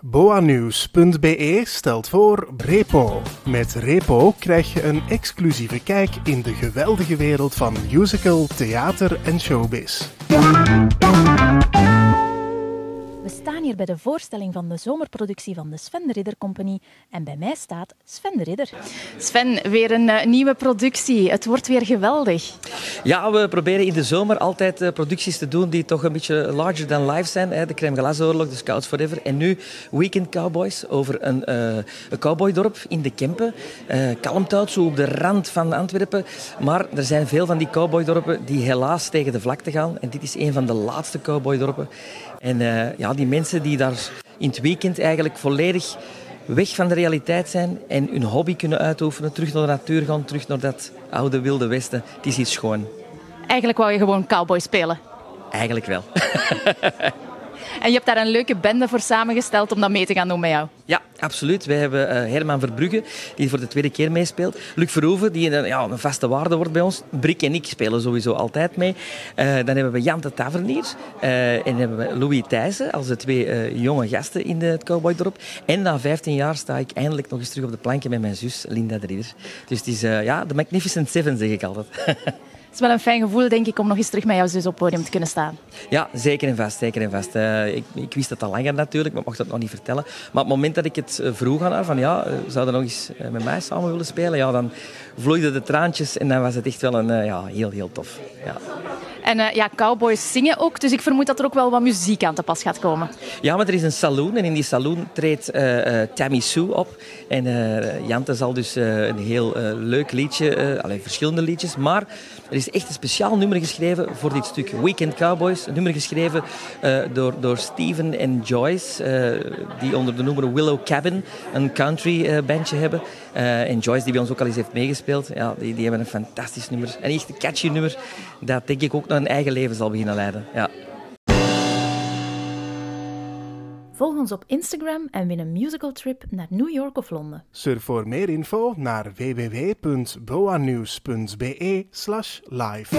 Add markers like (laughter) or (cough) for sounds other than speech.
Boanews.be stelt voor Repo. Met Repo krijg je een exclusieve kijk in de geweldige wereld van musical, theater en showbiz. Hier bij de voorstelling van de zomerproductie van de Sven de Ridder Company. En bij mij staat Sven de Ridder. Sven, weer een uh, nieuwe productie. Het wordt weer geweldig. Ja, we proberen in de zomer altijd uh, producties te doen die toch een beetje larger than life zijn. Hè. De Crème Glace Oorlog, de Scouts Forever. En nu Weekend Cowboys over een, uh, een cowboydorp in de Kempen. Kalmthout, zo op de rand van Antwerpen. Maar er zijn veel van die cowboydorpen die helaas tegen de vlakte gaan. En dit is een van de laatste cowboydorpen. En uh, ja, die mensen die daar in het weekend eigenlijk volledig weg van de realiteit zijn en hun hobby kunnen uitoefenen, terug naar de natuur gaan, terug naar dat oude wilde westen, het is iets schoon. Eigenlijk wou je gewoon cowboy spelen? Eigenlijk wel. (laughs) En je hebt daar een leuke bende voor samengesteld om dat mee te gaan doen met jou. Ja, absoluut. Wij hebben uh, Herman Verbrugge, die voor de tweede keer meespeelt. Luc Verhoeven, die een, ja, een vaste waarde wordt bij ons. Brik en ik spelen sowieso altijd mee. Uh, dan hebben we Jan de Tavernier. En hebben we Louis Thijssen als de twee jonge gasten in het Cowboydorp. En na 15 jaar sta ik eindelijk nog eens terug op de planken met mijn zus Linda de. Dus het is ja, de Magnificent Seven, zeg ik altijd. (laughs) Het is wel een fijn gevoel, denk ik, om nog eens terug met jouw zus op podium te kunnen staan. Ja, zeker en vast. Zeker en vast. Uh, ik, ik, wist het al langer natuurlijk, maar ik mocht dat nog niet vertellen. Maar op het moment dat ik het eh, vroeg aan haar, van ja, uh, zou je nog eens met mij samen willen spelen? Ja, dan vloeiden de traantjes en dan was het echt wel een, ja, heel, heel tof. Ja. En uh, ja, cowboys zingen ook, dus ik vermoed dat er ook wel wat muziek aan te pas gaat komen. Ja, maar er is een saloon en in die saloon treedt uh, uh, Tammy Sue op. En Jante zal dus een heel leuk liedje, alleen verschillende liedjes, maar er is echt een speciaal nummer geschreven voor dit stuk Weekend Cowboys. Een nummer geschreven door, door Steven en Joyce, die onder de noemer Willow Cabin een country bandje hebben. en Joyce, die bij ons ook al eens heeft meegespeeld, ja, die, die hebben een fantastisch nummer. En echt catchy nummer, dat denk ik ook een eigen leven zal beginnen leiden. Ja. Volg ons op Instagram en win een musical trip naar New York of Londen. Surf voor meer info naar www.boanews.be live.